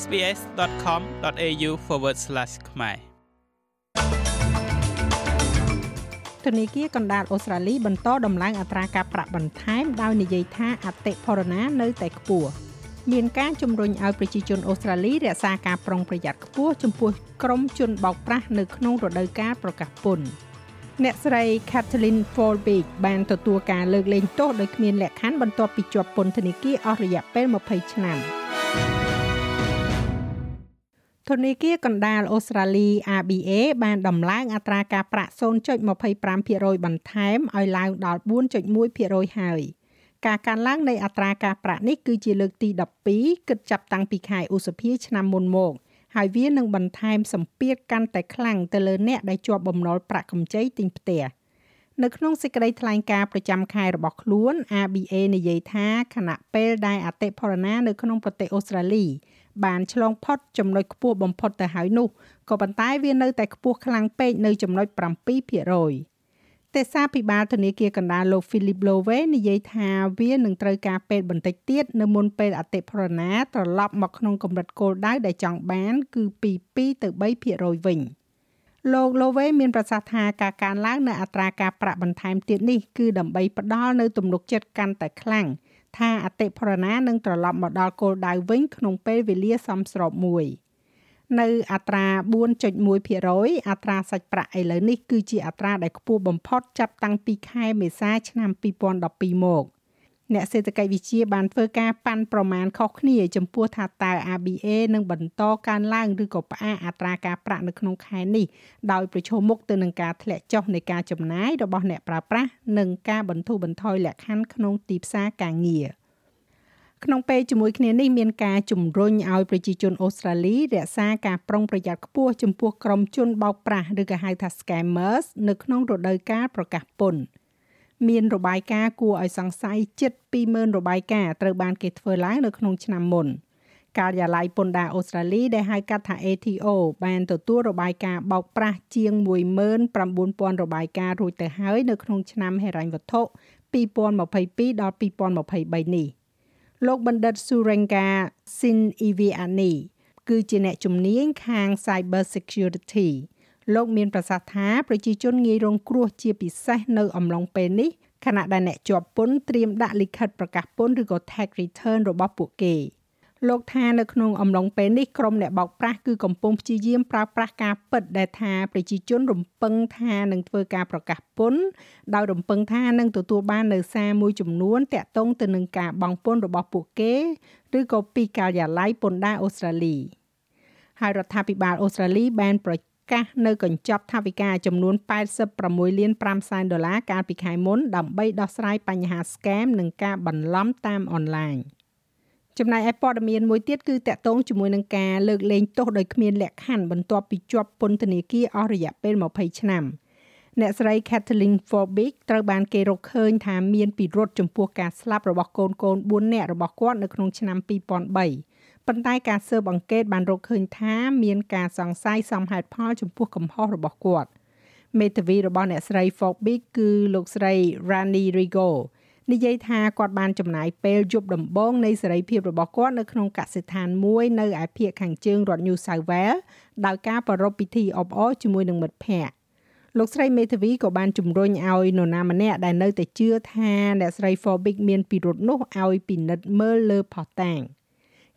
sbs.com.au/ ខ្មែរធនាគារកណ្ដាលអូស្ត្រាលីបន្តដំឡើងអត្រាការប្រាក់បន្ថែមដោយនិយាយថាអតិផរណានៅតែខ្ពស់មានការជំរុញឲ្យប្រជាជនអូស្ត្រាលីរក្សាការប្រុងប្រយ័ត្នខ្ពស់ចំពោះក្រុមជនបោកប្រាស់នៅក្នុងរដូវកាលប្រកាសពន្ធអ្នកស្រី Kathleen Folbig បានទទួលការលើកលែងទោសដោយគ្មានលក្ខខណ្ឌបន្ទាប់ពីជាប់ពន្ធនាគារអស់រយៈពេល20ឆ្នាំ ធនាគារកណ្ដាលអូស្ត្រាលី ABA បានដំឡើងអត្រាការប្រាក់0.25%បន្ថែមឲ្យឡើងដល់4.1%ហើយការកើនឡើងនៃអត្រាការប្រាក់នេះគឺជាលើកទី12គិតចាប់តាំងពីខែឧសភាឆ្នាំមុនមកហើយវានឹងបន្ថែមសម្ពាធកាន់តែខ្លាំងទៅលើអ្នកដែលជាប់បំណុលប្រាក់កម្ចីទិញផ្ទះនៅក្នុងសេចក្តីថ្លែងការណ៍ប្រចាំខែរបស់ខ្លួន ABA និយាយថាខណៈពេលដែលអតិផរណានៅក្នុងប្រទេសអូស្ត្រាលី បានឆ្លងផុតចំណុចខ្ពស់បំផុតទៅហើយនោះក៏ប៉ុន្តែវានៅតែខ្ពស់ខ្លាំងពេកនៅចំណុច7%ទេសាភិបាលធនាគារកណ្ដាលលោក Philip Lowe និយាយថាវានឹងត្រូវការពេលបន្តិចទៀតនៅមុនពេលអតិផរណាត្រឡប់មកក្នុងកម្រិតគោលដៅដែលចង់បាន គឺពី2ទៅ3%វិញលោក Lowe មានប្រសាសន៍ថាការកើនឡើងនៅអត្រាការប្រាក់បន្ថែមទៀតនេះគឺដើម្បីផ្ដល់នូវទំនុកចិត្តកាន់តែខ្លាំង ថាអតិផរណានឹងត្រឡប់មកដល់គោលដៅវិញក្នុងពេលវេលាសមស្របមួយ។នៅអត្រា4.1%អត្រាសាច់ប្រាក់ឥឡូវនេះគឺជាអត្រាដែលខ្ពស់បំផុតចាប់តាំងពីខែមេសាឆ្នាំ2012មក អ្នកសេដ្ឋកិច្ចវិទ្យាបានធ្វើការប៉ាន់ប្រមាណខុសគ្នាចំពោះថាតើ ABA នឹងបន្តកើនឡើងឬក៏ផ្អាកអត្រាការប្រាក់នៅក្នុងខែនេះដោយប្រឈមមុខទៅនឹងការធ្លាក់ចុះនៃការចំណាយរបស់អ្នកប្រើប្រាស់និងការបន្ធូរបន្ថយលក្ខខណ្ឌក្នុងទីផ្សារការងារ។ក្នុងពេលជាមួយគ្នានេះមានការជំរុញឲ្យប្រជាជនអូស្ត្រាលីរក្សាការប្រុងប្រយ័ត្នខ្ពស់ចំពោះក្រុមជនបោកប្រាស់ឬក៏ហៅថា scammers នៅក្នុងរដូវកាលប្រកាសពន្ធ មានរបាយការណ៍គួរឲ្យសង្ស័យជិត20000របាយការណ៍ត្រូវបានគេធ្វើឡើងនៅក្នុងឆ្នាំមុនការិយាល័យពន្ធដារអូស្ត្រាលីដែលហៅកាត់ថា ATO បានទទួលរបាយការណ៍បោកប្រាស់ជាង19000របាយការណ៍រួចទៅហើយនៅក្នុងឆ្នាំហិរញ្ញវត្ថុ2022ដល់2023នេះ។លោកបណ្ឌិត Surenga Sin Iviani គឺជាអ្នកជំនាញខាង Cyber Security លោកមានប្រសាសន៍ថាប្រជាជនងាយរងគ្រោះជាពិសេសនៅអំឡុងពេលនេះខណៈដែលអ្នកជាប់ពន្ធត្រៀមដាក់លិខិតប្រកាសពន្ធឬក៏ tax return របស់ពួកគេ។លោកថានៅក្នុងអំឡុងពេលនេះក្រុមអ្នកបោកប្រាស់គឺកំពុងព្យាយាមប្រើប្រាស់ការពិតដែលថាប្រជាជនរំពឹងថានឹងធ្វើការប្រកាសពន្ធដោយរំពឹងថានឹងទទួលបាននៅសារមួយចំនួនតាក់ទងទៅនឹងការបង់ពន្ធរបស់ពួកគេឬក៏ពីការិយាល័យពន្ធដារអូស្ត្រាលីហើយរដ្ឋាភិបាលអូស្ត្រាលីបានប្រ កាសនៅកញ្ចប់ថវិកាចំនួន86លាន5សែនដុល្លារកាលពីខែមុនដើម្បីដោះស្រាយបញ្ហា scam និងការបន្លំតាមអនឡាញ។ចំណែកឯព័ត៌មានមួយទៀតគឺតកតងជាមួយនឹងការលើកលែងទោសដោយគ្មានលក្ខខណ្ឌបន្ទាប់ពីជាប់ពន្ធនាគារអស់រយៈពេល20ឆ្នាំអ្នកស្រី Kathleen Forbig ត្រូវបានគេរកឃើញថាមានពិរុទ្ធចំពោះការស្លាប់របស់កូនកូន4នាក់របស់គាត់នៅក្នុងឆ្នាំ2003 ប៉ុន្តែការស៊ើបអង្កេតបានរកឃើញថាមានការសង្ស័យសមហេតុផលចំពោះកំហុសរបស់គាត់មេធាវីរបស់អ្នកស្រី Forbig គឺលោកស្រី Rani Rigo និយាយថាគាត់បានចំណាយពេលយប់ដំបងនៃសេរីភាពរបស់គាត់នៅក្នុងកសិដ្ឋានមួយនៅឯភូមិខាងជើងរដ្ឋ New South Wales ដោយការប្រារព្ធពិធីអបអរជាមួយនឹងមិត្តភ័ក្តិលោកស្រីមេធាវីក៏បានជំរុញឲ្យនរណាម្នាក់ដែលនៅតែជឿថាអ្នកស្រី Forbig មានពិរុទ្ធនោះឲ្យពិនិត្យមើលលើផុសតាង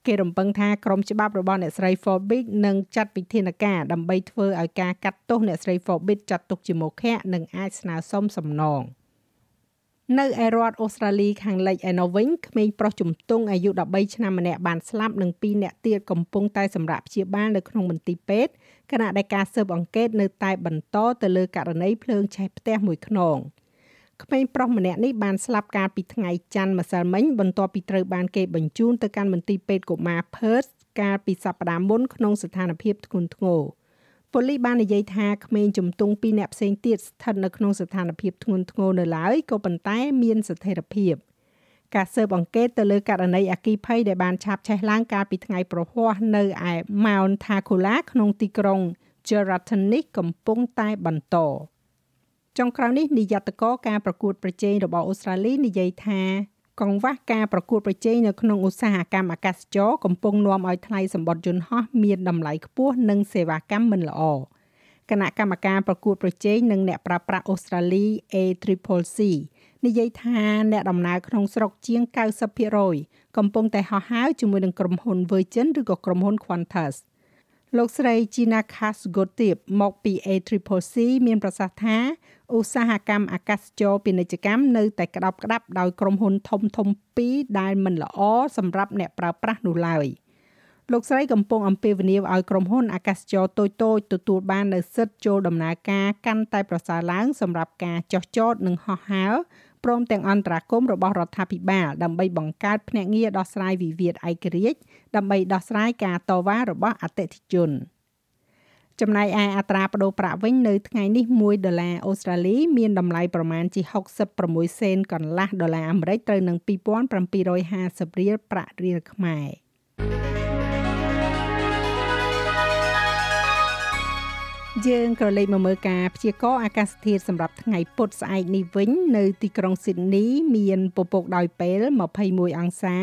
គេរំពឹងថាក្រុមច្បាប់របស់អ្នកស្រី Forbig នឹងចាត់វិធានការដើម្បីធ្វើឲ្យការកាត់ទោសអ្នកស្រី Forbig ចាត់ទុកជាមុខៈនិងអាចស្នើសុំសំណង។នៅឯរដ្ឋអូស្ត្រាលីខាងលិចឯណោះវិញក្មេងប្រុសជំទង់អាយុ13ឆ្នាំម្នាក់បានស្លាប់និង2នាក់ទៀតកំពុងតែសម្រាប់ព្យាបាលនៅក្នុងមន្ទីរពេទ្យខណៈដែលការស៊ើបអង្កេតនៅតែបន្តទៅលើករណីភ្លើងឆេះផ្ទះមួយខ្នង ក្មេងប្រុសម្នាក់នេះបានស្លាប់កាលពីថ្ងៃច័ន្ទម្សិលមិញបន្ទាប់ពីត្រូវបានគេបញ្ជូនទៅកាន់មន្ទីរពេទ្យកុមារ Perth កាលពីសប្តាហ៍មុនក្នុងស្ថានភាពធ្ងន់ធ្ងរ។ប៉ូលីសបាននិយាយថាក្មេងជំទង់ពីរអ្នកផ្សេងទៀតស្ថិតនៅក្នុងស្ថានភាពធ្ងន់ធ្ងរនៅឡើយក៏ប៉ុន្តែមានស្ថិរភាពការស៊ើបអង្កេតទៅលើករណីអគិភ័យដែលបានឆាបឆេះឡើងកាលពីថ្ងៃប្រហ័សនៅឯ Mount Takula ក្នុងទីក្រុង Geraldton នេះកំពុងតែបន្ត ចុងក្រោយនេះនាយកតកការប្រកួតប្រជែងរបស់អូស្ត្រាលីនិយាយថាកង្វះការប្រកួតប្រជែងនៅក្នុងឧស្សាហកម្មអាកាសចរកំពុងនាំឲ្យថ្លៃសម្បត្តិយន្តហោះមានតម្លៃខ្ពស់និងសេវាកម្មមិនល្អគណៈកម្មការប្រកួតប្រជែងនិងអ្នកប្រើប្រាស់អូស្ត្រាលី ACCC និយាយថាអ្នកដំណើរក្នុងស្រុកជាង90%កំពុងតែហោះហើរជាមួយនឹងក្រុមហ៊ុន Virgin ឬក៏ក្រុមហ៊ុន Qantas លោកស្រី Gina Kasgotip មកពី ACCC មានប្រសាសន៍ថាឧស្សាហកម្មអាកាសចរពាណិជ្ជកម្មនៅតែក្តាប់ក្តាប់ដោយក្រុមហ៊ុនធំធំពីរដែលមិនល្អសម្រាប់អ្នកប្រើប្រាស់នោះឡើយលោកស្រីកំពុងអំពាវនាវឲ្យក្រុមហ៊ុនអាកាសចរតូចៗទទួលបាននូវសិទ្ធិចូលដំណើរការកាន់តែប្រសើរឡើងសម្រាប់ការចុះចតនិងហោះហើរ ព្រមទាំងអន្តរាគមរបស់រដ្ឋាភិបាលដើម្បីបង្កើតភ្នាក់ងារដោះស្រាយវិវាទឯករាជ្យដើម្បីដោះស្រាយការតវ៉ារបស់អតិថិជន។ចំណែកឯអត្រាប្តូរប្រាក់វិញនៅថ្ងៃនេះ1ដុល្លារអូស្ត្រាលីមានតម្លៃប្រមាណជា66សេនកន្លះដុល្លារអាមេរិកត្រូវនឹង2750រៀលប្រាក់រៀលខ្មែរ យើងក៏លេខមកមើលការព្យាករណ៍អាកាសធាតុសម្រាប់ថ្ងៃពុធស្អែកនេះវិញ នៅទីក្រុងស៊ីដនី មានពពកដោយពេល21អង្សា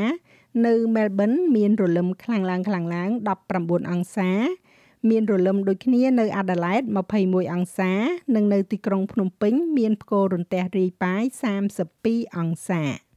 នៅមែលប៊នមានរលឹមខ្លាំងឡើងខ្លាំងឡើង19អង្សា មានរលឹមដូចគ្នានៅអាដាលេដ21អង្សា និងនៅទីក្រុងភ្នំពេញ មានផ្គររន្ទះរាយប៉ាយ32អង្សា